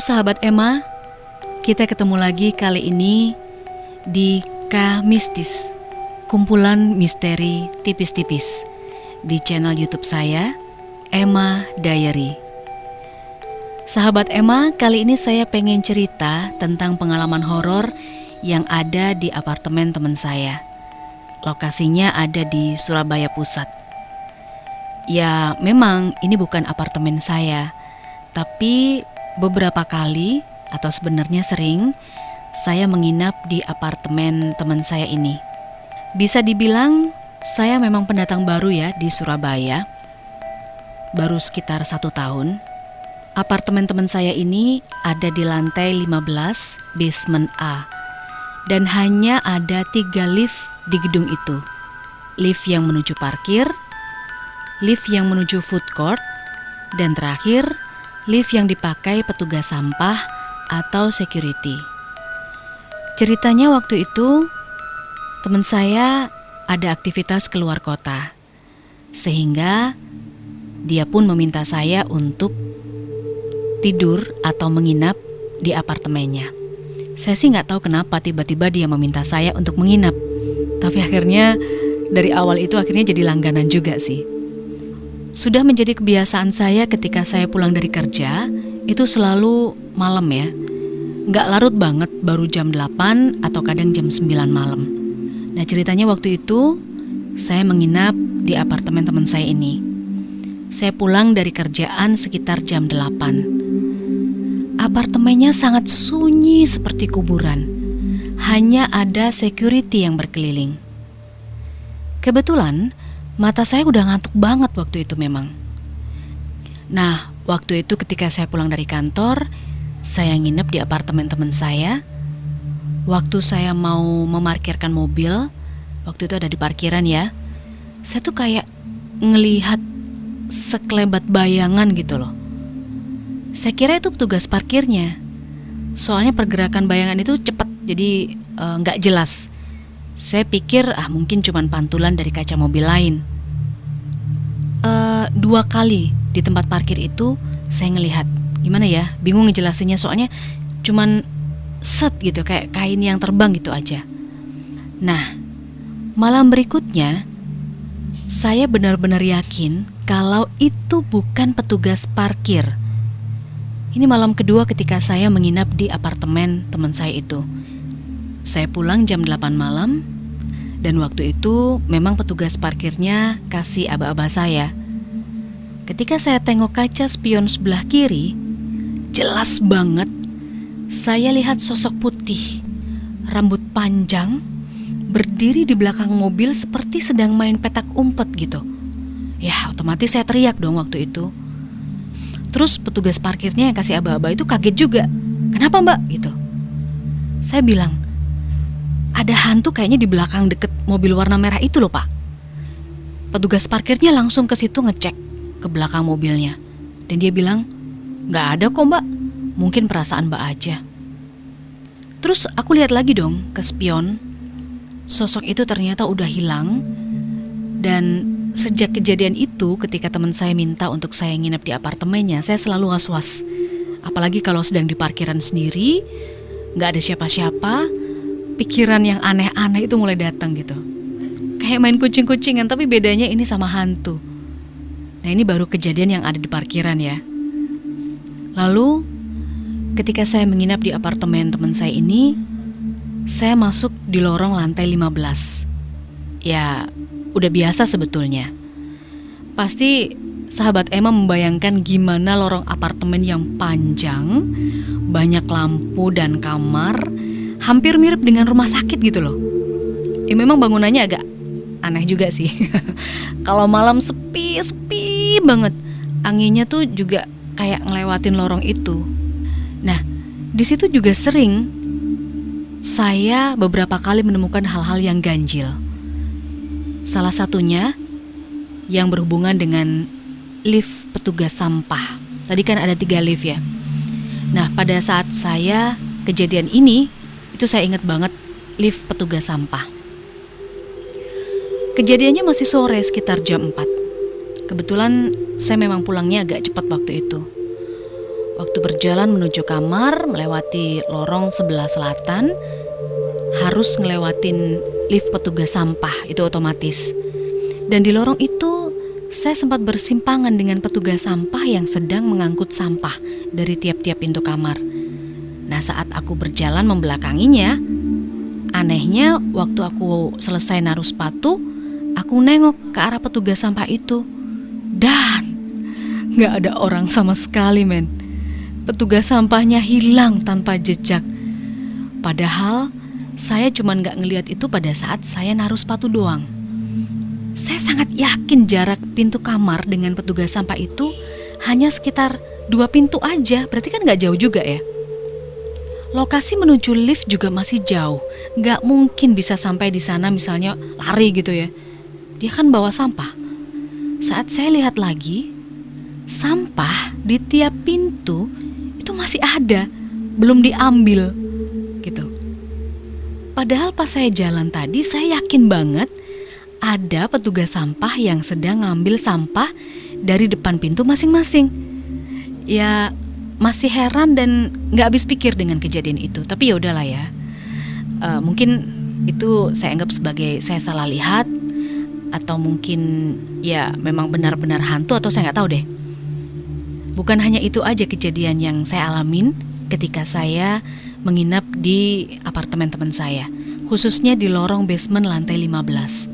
Sahabat Emma, kita ketemu lagi kali ini di K Mistis, kumpulan misteri tipis-tipis di channel YouTube saya, Emma Diary. Sahabat Emma, kali ini saya pengen cerita tentang pengalaman horor yang ada di apartemen teman saya. Lokasinya ada di Surabaya Pusat. Ya, memang ini bukan apartemen saya, tapi beberapa kali atau sebenarnya sering saya menginap di apartemen teman saya ini. Bisa dibilang saya memang pendatang baru ya di Surabaya. Baru sekitar satu tahun. Apartemen teman saya ini ada di lantai 15 basement A. Dan hanya ada tiga lift di gedung itu. Lift yang menuju parkir, lift yang menuju food court, dan terakhir lift yang dipakai petugas sampah atau security. Ceritanya waktu itu teman saya ada aktivitas keluar kota. Sehingga dia pun meminta saya untuk tidur atau menginap di apartemennya. Saya sih nggak tahu kenapa tiba-tiba dia meminta saya untuk menginap. Tapi akhirnya dari awal itu akhirnya jadi langganan juga sih. Sudah menjadi kebiasaan saya ketika saya pulang dari kerja, itu selalu malam ya. Nggak larut banget, baru jam 8 atau kadang jam 9 malam. Nah ceritanya waktu itu, saya menginap di apartemen teman saya ini. Saya pulang dari kerjaan sekitar jam 8. Apartemennya sangat sunyi seperti kuburan. Hanya ada security yang berkeliling. Kebetulan mata saya udah ngantuk banget waktu itu memang. Nah, waktu itu ketika saya pulang dari kantor, saya nginep di apartemen teman saya. Waktu saya mau memarkirkan mobil, waktu itu ada di parkiran ya. Saya tuh kayak ngelihat sekelebat bayangan gitu loh. Saya kira itu petugas parkirnya. Soalnya pergerakan bayangan itu cepat, jadi eh, nggak uh, jelas. Saya pikir ah mungkin cuma pantulan dari kaca mobil lain. Uh, dua kali di tempat parkir itu saya ngelihat gimana ya, bingung ngejelasinnya soalnya cuman set gitu kayak kain yang terbang gitu aja. Nah, malam berikutnya saya benar-benar yakin kalau itu bukan petugas parkir ini malam kedua ketika saya menginap di apartemen teman saya itu. Saya pulang jam 8 malam dan waktu itu memang petugas parkirnya kasih aba-aba saya. Ketika saya tengok kaca spion sebelah kiri, jelas banget saya lihat sosok putih, rambut panjang, berdiri di belakang mobil seperti sedang main petak umpet gitu. Ya, otomatis saya teriak dong waktu itu. Terus petugas parkirnya yang kasih aba-aba itu kaget juga. Kenapa mbak? Gitu. Saya bilang, ada hantu kayaknya di belakang deket mobil warna merah itu loh pak. Petugas parkirnya langsung ke situ ngecek ke belakang mobilnya. Dan dia bilang, nggak ada kok mbak, mungkin perasaan mbak aja. Terus aku lihat lagi dong ke spion, sosok itu ternyata udah hilang dan Sejak kejadian itu, ketika teman saya minta untuk saya nginep di apartemennya, saya selalu was-was. Apalagi kalau sedang di parkiran sendiri, nggak ada siapa-siapa, pikiran yang aneh-aneh itu mulai datang gitu. Kayak main kucing-kucingan, tapi bedanya ini sama hantu. Nah ini baru kejadian yang ada di parkiran ya. Lalu, ketika saya menginap di apartemen teman saya ini, saya masuk di lorong lantai 15. Ya, udah biasa sebetulnya. Pasti sahabat Emma membayangkan gimana lorong apartemen yang panjang, banyak lampu dan kamar, hampir mirip dengan rumah sakit gitu loh. Ya memang bangunannya agak aneh juga sih. Kalau malam sepi, sepi banget. Anginnya tuh juga kayak ngelewatin lorong itu. Nah, di situ juga sering saya beberapa kali menemukan hal-hal yang ganjil. Salah satunya yang berhubungan dengan lift petugas sampah. Tadi kan ada tiga lift ya. Nah pada saat saya kejadian ini, itu saya ingat banget lift petugas sampah. Kejadiannya masih sore sekitar jam 4. Kebetulan saya memang pulangnya agak cepat waktu itu. Waktu berjalan menuju kamar, melewati lorong sebelah selatan, harus ngelewatin lift petugas sampah, itu otomatis. Dan di lorong itu, saya sempat bersimpangan dengan petugas sampah yang sedang mengangkut sampah dari tiap-tiap pintu kamar. Nah, saat aku berjalan membelakanginya, anehnya waktu aku selesai naruh sepatu, aku nengok ke arah petugas sampah itu. Dan nggak ada orang sama sekali, men petugas sampahnya hilang tanpa jejak. Padahal saya cuma nggak ngelihat itu pada saat saya naruh sepatu doang. Saya sangat yakin jarak pintu kamar dengan petugas sampah itu hanya sekitar dua pintu aja, berarti kan nggak jauh juga ya. Lokasi menuju lift juga masih jauh, nggak mungkin bisa sampai di sana misalnya lari gitu ya. Dia kan bawa sampah. Saat saya lihat lagi, sampah di tiap pintu itu masih ada, belum diambil gitu. Padahal pas saya jalan tadi saya yakin banget ada petugas sampah yang sedang ngambil sampah dari depan pintu masing-masing. Ya masih heran dan nggak habis pikir dengan kejadian itu. Tapi ya udahlah ya. Uh, mungkin itu saya anggap sebagai saya salah lihat atau mungkin ya memang benar-benar hantu atau saya nggak tahu deh. Bukan hanya itu aja kejadian yang saya alamin ketika saya menginap di apartemen teman saya, khususnya di lorong basement lantai 15.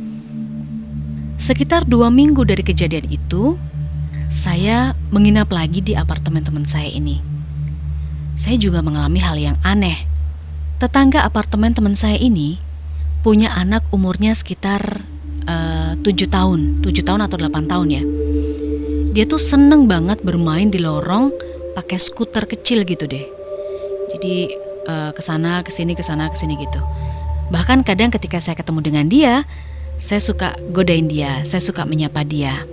Sekitar dua minggu dari kejadian itu, saya menginap lagi di apartemen teman saya ini. Saya juga mengalami hal yang aneh. Tetangga apartemen teman saya ini punya anak umurnya sekitar eh, tujuh tahun, tujuh tahun atau delapan tahun ya dia tuh seneng banget bermain di lorong pakai skuter kecil gitu deh. Jadi uh, ke sana ke sini ke sana ke sini gitu. Bahkan kadang ketika saya ketemu dengan dia, saya suka godain dia, saya suka menyapa dia.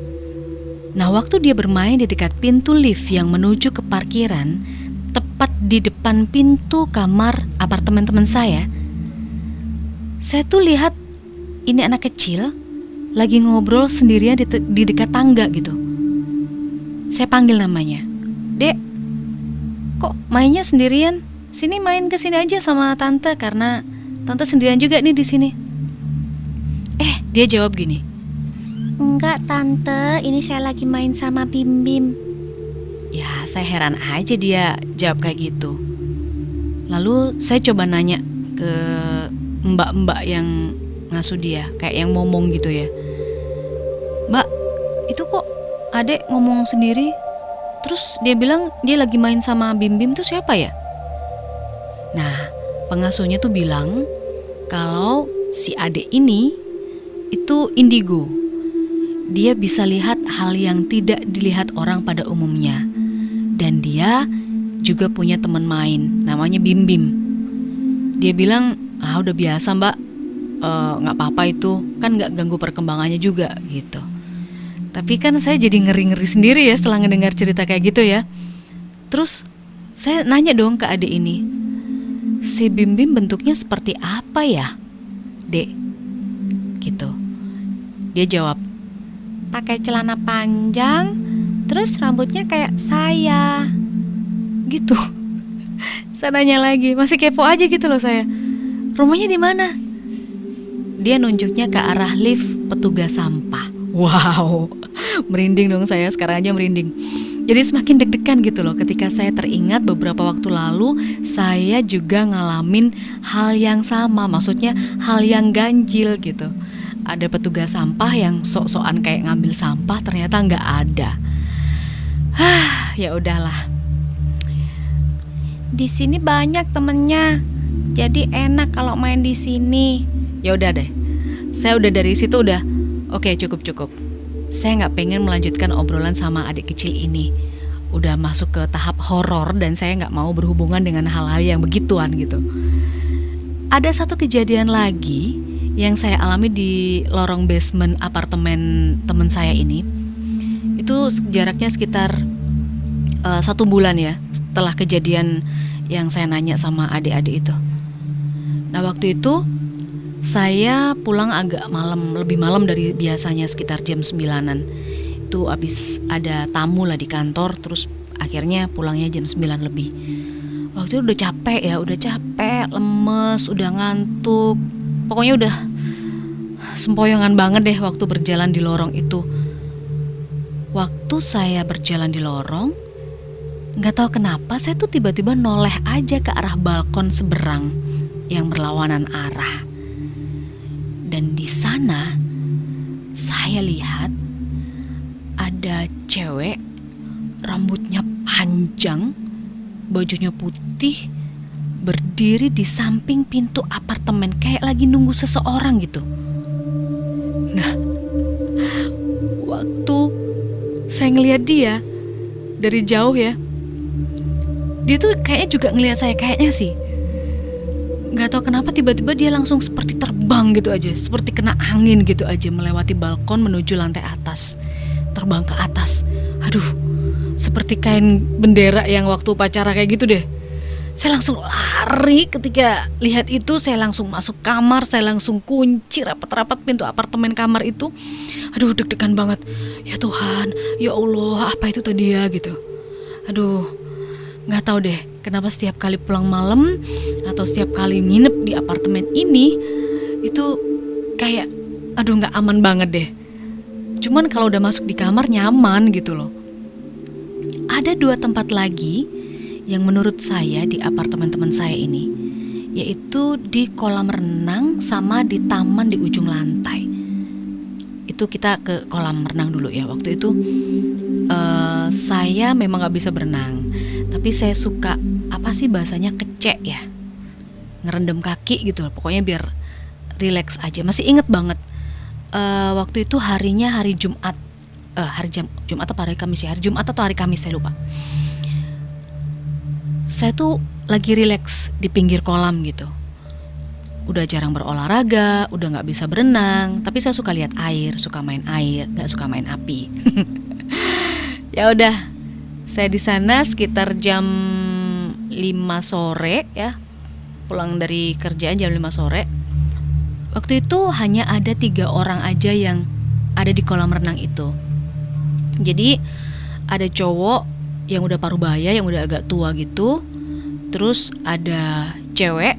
Nah waktu dia bermain di dekat pintu lift yang menuju ke parkiran, tepat di depan pintu kamar apartemen teman saya, saya tuh lihat ini anak kecil lagi ngobrol sendirian di, di dekat tangga gitu. Saya panggil namanya. Dek, kok mainnya sendirian? Sini main ke sini aja sama tante karena tante sendirian juga nih di sini. Eh, dia jawab gini. Enggak tante, ini saya lagi main sama Bim Bim. Ya, saya heran aja dia jawab kayak gitu. Lalu saya coba nanya ke mbak-mbak yang ngasuh dia, kayak yang ngomong gitu ya. Mbak, itu kok adek ngomong sendiri terus dia bilang dia lagi main sama Bim Bim tuh siapa ya nah pengasuhnya tuh bilang kalau si adek ini itu indigo dia bisa lihat hal yang tidak dilihat orang pada umumnya dan dia juga punya teman main namanya Bim Bim dia bilang ah udah biasa mbak eh, nggak uh, apa-apa itu kan nggak ganggu perkembangannya juga gitu tapi kan saya jadi ngeri-ngeri sendiri ya setelah mendengar cerita kayak gitu ya. Terus saya nanya dong ke adik ini, si Bim Bim bentuknya seperti apa ya, dek? Gitu. Dia jawab, pakai celana panjang, terus rambutnya kayak saya. Gitu. saya nanya lagi, masih kepo aja gitu loh saya. Rumahnya di mana? Dia nunjuknya ke arah lift petugas sampah. Wow, merinding dong saya sekarang aja merinding. Jadi semakin deg-degan gitu loh ketika saya teringat beberapa waktu lalu saya juga ngalamin hal yang sama, maksudnya hal yang ganjil gitu. Ada petugas sampah yang sok-sokan kayak ngambil sampah ternyata nggak ada. Hah, ya udahlah. Di sini banyak temennya, jadi enak kalau main di sini. Ya udah deh, saya udah dari situ udah Oke, cukup-cukup. Saya nggak pengen melanjutkan obrolan sama adik kecil ini. Udah masuk ke tahap horor dan saya nggak mau berhubungan dengan hal-hal yang begituan gitu. Ada satu kejadian lagi yang saya alami di lorong basement apartemen teman saya ini. Itu jaraknya sekitar uh, satu bulan ya setelah kejadian yang saya nanya sama adik-adik itu. Nah waktu itu saya pulang agak malam, lebih malam dari biasanya sekitar jam 9-an. Itu habis ada tamu lah di kantor, terus akhirnya pulangnya jam 9 lebih waktu itu udah capek ya udah capek lemes udah ngantuk pokoknya udah sempoyongan banget deh waktu berjalan di lorong itu. Waktu saya berjalan di lorong nggak tahu kenapa saya tuh tiba-tiba noleh aja ke arah balkon seberang yang berlawanan arah. Dan di sana saya lihat ada cewek rambutnya panjang bajunya putih, berdiri di samping pintu apartemen kayak lagi nunggu seseorang gitu. Nah, waktu saya ngelihat dia dari jauh ya, dia tuh kayaknya juga ngelihat saya kayaknya sih. Gak tau kenapa tiba-tiba dia langsung seperti terbang gitu aja, seperti kena angin gitu aja melewati balkon menuju lantai atas, terbang ke atas. Aduh, seperti kain bendera yang waktu upacara kayak gitu deh. Saya langsung lari ketika lihat itu, saya langsung masuk kamar, saya langsung kunci rapat-rapat pintu apartemen kamar itu. Aduh, deg-degan banget. Ya Tuhan, ya Allah, apa itu tadi ya gitu. Aduh, nggak tahu deh kenapa setiap kali pulang malam atau setiap kali nginep di apartemen ini itu kayak aduh nggak aman banget deh. Cuman kalau udah masuk di kamar nyaman gitu loh ada dua tempat lagi yang menurut saya di apartemen teman saya ini, yaitu di kolam renang sama di taman di ujung lantai. Itu kita ke kolam renang dulu ya. Waktu itu uh, saya memang nggak bisa berenang, tapi saya suka apa sih bahasanya kecek ya, ngerendam kaki gitu. Pokoknya biar relax aja. Masih inget banget. Uh, waktu itu harinya hari Jumat uh, hari Jum Jumat atau hari Kamis ya hari Jumat atau hari Kamis saya lupa saya tuh lagi rileks di pinggir kolam gitu. Udah jarang berolahraga udah nggak bisa berenang. Tapi saya suka lihat air suka main air nggak suka main api. Ya udah saya di sana sekitar jam 5 sore ya. Pulang dari kerjaan jam 5 sore. Waktu itu hanya ada tiga orang aja yang ada di kolam renang itu. Jadi ada cowok yang udah paruh baya yang udah agak tua gitu. Terus ada cewek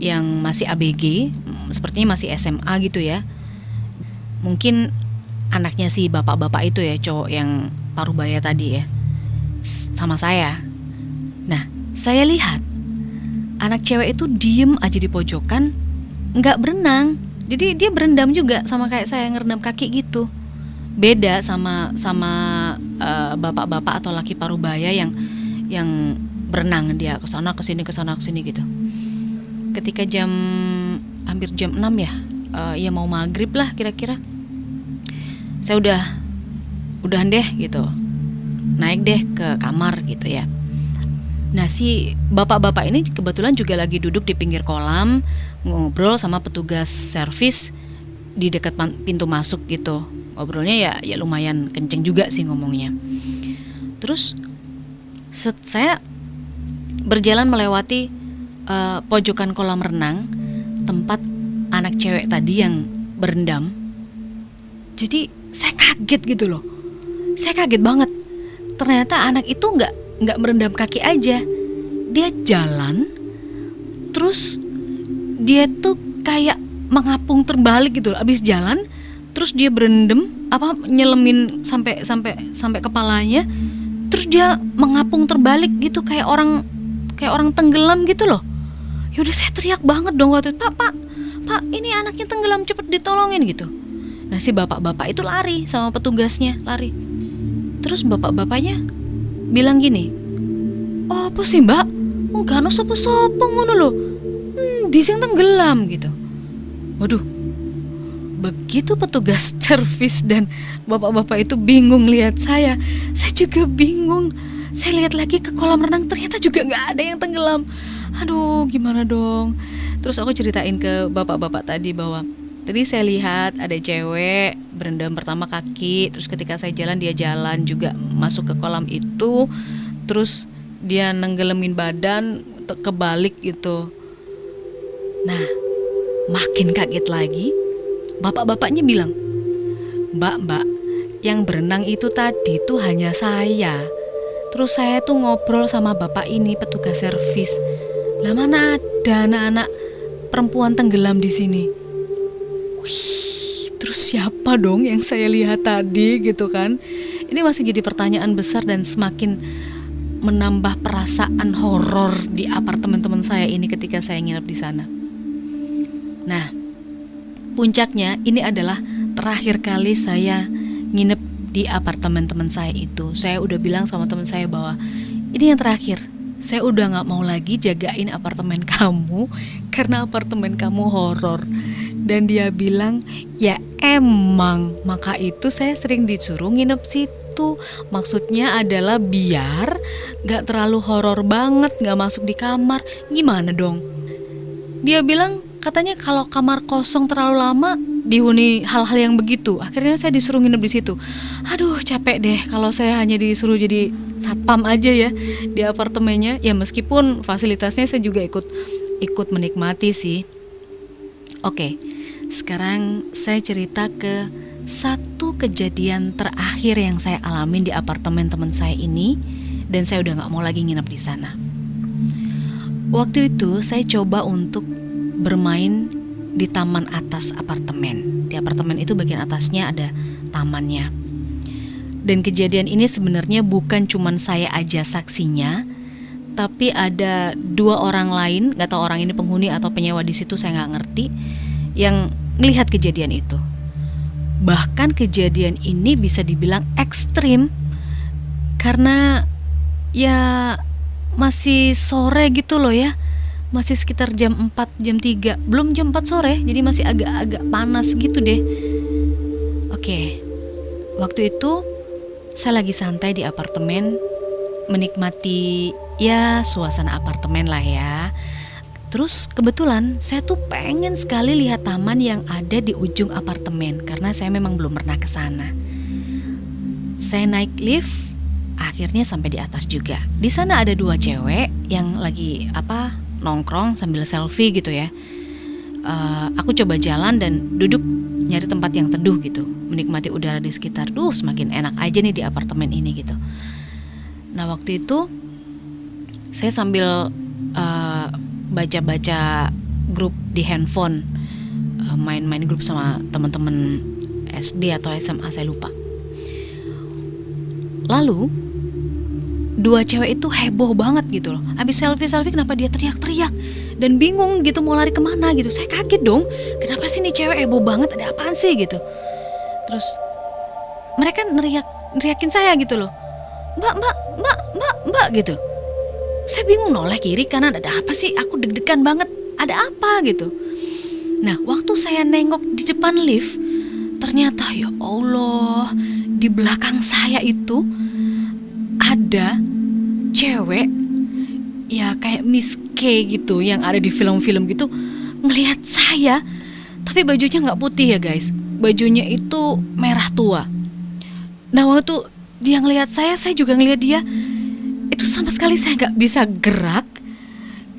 yang masih ABG, sepertinya masih SMA gitu ya. Mungkin anaknya si bapak-bapak itu ya, cowok yang paruh baya tadi ya. Sama saya. Nah, saya lihat anak cewek itu diem aja di pojokan, nggak berenang. Jadi dia berendam juga sama kayak saya ngerendam kaki gitu beda sama sama eh, bapak-bapak atau laki parubaya yang yang berenang dia ke sana ke sini ke sana ke sini gitu. Ketika jam hampir jam 6 ya, uh, ya mau maghrib lah kira-kira. Saya udah udahan deh gitu. Naik deh ke kamar gitu ya. Nah si bapak-bapak ini kebetulan juga lagi duduk di pinggir kolam ngobrol sama petugas servis di dekat pintu masuk gitu. Ngobrolnya ya ya lumayan kenceng juga sih ngomongnya. Terus set, saya berjalan melewati uh, pojokan kolam renang tempat anak cewek tadi yang berendam. Jadi saya kaget gitu loh. Saya kaget banget. Ternyata anak itu nggak nggak merendam kaki aja. Dia jalan terus dia tuh kayak mengapung terbalik gitu abis jalan terus dia berendam apa nyelemin sampai sampai sampai kepalanya. Terus dia mengapung terbalik gitu kayak orang kayak orang tenggelam gitu loh. Yaudah saya teriak banget dong waktu itu pak pak pak ini anaknya tenggelam cepet ditolongin gitu. Nah si bapak-bapak itu lari sama petugasnya lari. Terus bapak-bapaknya bilang gini oh apa sih mbak? Enggak no sopo-sopo ngono loh hmm, di sini tenggelam gitu waduh Begitu petugas servis dan bapak-bapak itu bingung lihat saya, saya juga bingung. Saya lihat lagi ke kolam renang ternyata juga nggak ada yang tenggelam. Aduh, gimana dong? Terus aku ceritain ke bapak-bapak tadi bahwa tadi saya lihat ada cewek berendam pertama kaki, terus ketika saya jalan dia jalan juga masuk ke kolam itu, terus dia nenggelemin badan kebalik gitu. Nah, makin kaget lagi bapak-bapaknya bilang, Mbak, mbak, yang berenang itu tadi tuh hanya saya. Terus saya tuh ngobrol sama bapak ini petugas servis. Lah mana ada anak-anak perempuan tenggelam di sini? Wih, terus siapa dong yang saya lihat tadi gitu kan? Ini masih jadi pertanyaan besar dan semakin menambah perasaan horor di apartemen teman saya ini ketika saya nginep di sana. Nah, puncaknya ini adalah terakhir kali saya nginep di apartemen teman saya itu. Saya udah bilang sama teman saya bahwa ini yang terakhir. Saya udah nggak mau lagi jagain apartemen kamu karena apartemen kamu horor. Dan dia bilang, ya emang, maka itu saya sering disuruh nginep situ. Maksudnya adalah biar nggak terlalu horor banget, nggak masuk di kamar. Gimana dong? Dia bilang katanya kalau kamar kosong terlalu lama dihuni hal-hal yang begitu. Akhirnya saya disuruh nginep di situ. Aduh, capek deh kalau saya hanya disuruh jadi satpam aja ya di apartemennya. Ya meskipun fasilitasnya saya juga ikut ikut menikmati sih. Oke. Sekarang saya cerita ke satu kejadian terakhir yang saya alamin di apartemen teman saya ini dan saya udah nggak mau lagi nginep di sana. Waktu itu saya coba untuk bermain di taman atas apartemen. Di apartemen itu bagian atasnya ada tamannya. Dan kejadian ini sebenarnya bukan cuma saya aja saksinya, tapi ada dua orang lain, nggak tahu orang ini penghuni atau penyewa di situ saya nggak ngerti, yang melihat kejadian itu. Bahkan kejadian ini bisa dibilang ekstrim karena ya masih sore gitu loh ya masih sekitar jam 4 jam 3 belum jam 4 sore jadi masih agak-agak panas gitu deh oke waktu itu saya lagi santai di apartemen menikmati ya suasana apartemen lah ya Terus kebetulan saya tuh pengen sekali lihat taman yang ada di ujung apartemen karena saya memang belum pernah ke sana. Saya naik lift, akhirnya sampai di atas juga. Di sana ada dua cewek yang lagi apa nongkrong sambil selfie gitu ya. Uh, aku coba jalan dan duduk nyari tempat yang teduh gitu, menikmati udara di sekitar. Duh, semakin enak aja nih di apartemen ini gitu. Nah waktu itu saya sambil uh, baca-baca grup di handphone, uh, main-main grup sama teman-teman SD atau SMA saya lupa. Lalu dua cewek itu heboh banget gitu loh. Habis selfie-selfie kenapa dia teriak-teriak dan bingung gitu mau lari ke mana gitu. Saya kaget dong. Kenapa sih nih cewek heboh banget? Ada apaan sih gitu. Terus mereka neriak neriakin saya gitu loh. Mbak, mbak, mbak, mbak, mbak gitu. Saya bingung noleh kiri kanan ada apa sih? Aku deg-degan banget. Ada apa gitu. Nah, waktu saya nengok di depan lift, ternyata ya Allah, di belakang saya itu ada cewek ya kayak Miss K gitu yang ada di film-film gitu ngelihat saya tapi bajunya nggak putih ya guys. Bajunya itu merah tua. Nah waktu dia ngelihat saya saya juga ngelihat dia. Itu sama sekali saya nggak bisa gerak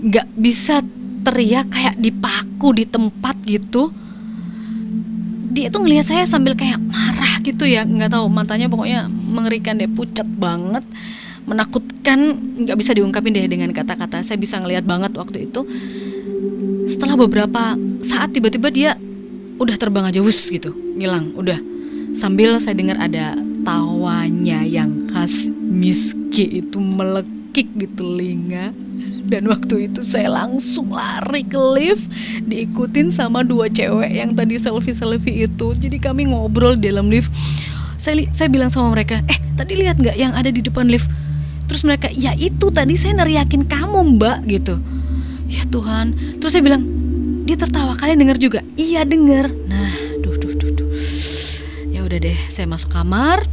nggak bisa teriak kayak dipaku di tempat gitu dia tuh ngelihat saya sambil kayak marah gitu ya nggak tahu matanya pokoknya mengerikan deh pucat banget menakutkan nggak bisa diungkapin deh dengan kata-kata. Saya bisa ngelihat banget waktu itu. Setelah beberapa saat tiba-tiba dia udah terbang aja wus gitu ngilang udah. Sambil saya dengar ada tawanya yang khas miski itu melekik di telinga dan waktu itu saya langsung lari ke lift diikutin sama dua cewek yang tadi selfie-selfie itu. Jadi kami ngobrol di dalam lift. Saya saya bilang sama mereka, "Eh, tadi lihat nggak yang ada di depan lift?" Terus mereka, "Ya itu tadi saya neriakin kamu, Mbak." gitu. Ya Tuhan. Terus saya bilang, "Dia tertawa. Kalian dengar juga?" "Iya, dengar." Nah, duh duh duh duh. Ya udah deh, saya masuk kamar.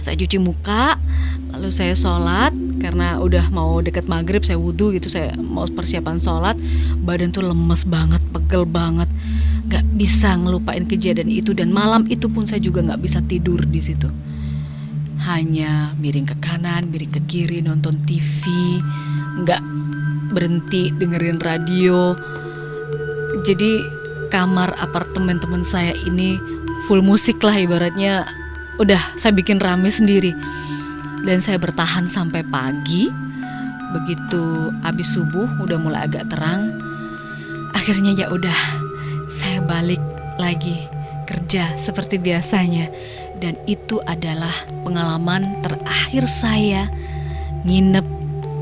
Saya cuci muka, lalu saya sholat karena udah mau deket maghrib saya wudhu gitu saya mau persiapan sholat badan tuh lemes banget pegel banget. Nggak bisa ngelupain kejadian itu dan malam itu pun saya juga nggak bisa tidur di situ. Hanya miring ke kanan miring ke kiri nonton TV nggak berhenti dengerin radio. Jadi kamar apartemen teman saya ini full musik lah ibaratnya. Udah saya bikin rame sendiri dan saya bertahan sampai pagi. Begitu habis subuh udah mulai agak terang. Akhirnya ya udah saya balik lagi kerja seperti biasanya dan itu adalah pengalaman terakhir saya nginep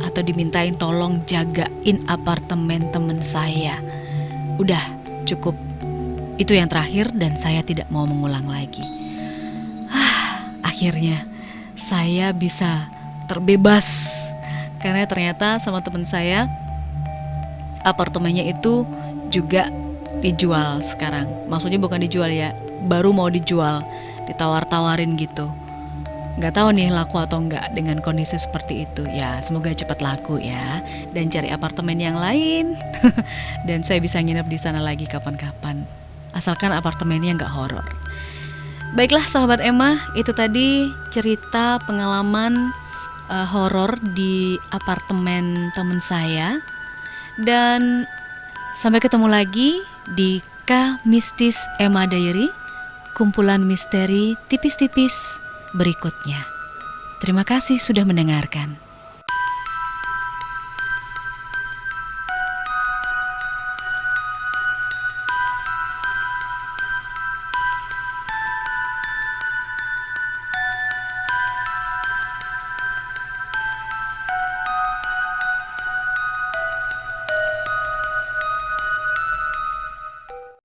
atau dimintain tolong jagain apartemen temen saya. Udah cukup itu yang terakhir dan saya tidak mau mengulang lagi. Ah, akhirnya saya bisa terbebas karena ternyata sama teman saya apartemennya itu juga dijual sekarang. Maksudnya bukan dijual ya, baru mau dijual, ditawar-tawarin gitu. Nggak tahu nih laku atau enggak dengan kondisi seperti itu. Ya, semoga cepat laku ya dan cari apartemen yang lain. dan saya bisa nginep di sana lagi kapan-kapan. Asalkan apartemennya nggak horor. Baiklah sahabat Emma, itu tadi cerita pengalaman uh, horor di apartemen teman saya. Dan sampai ketemu lagi di K Mistis Emma Diary, kumpulan misteri tipis-tipis berikutnya. Terima kasih sudah mendengarkan.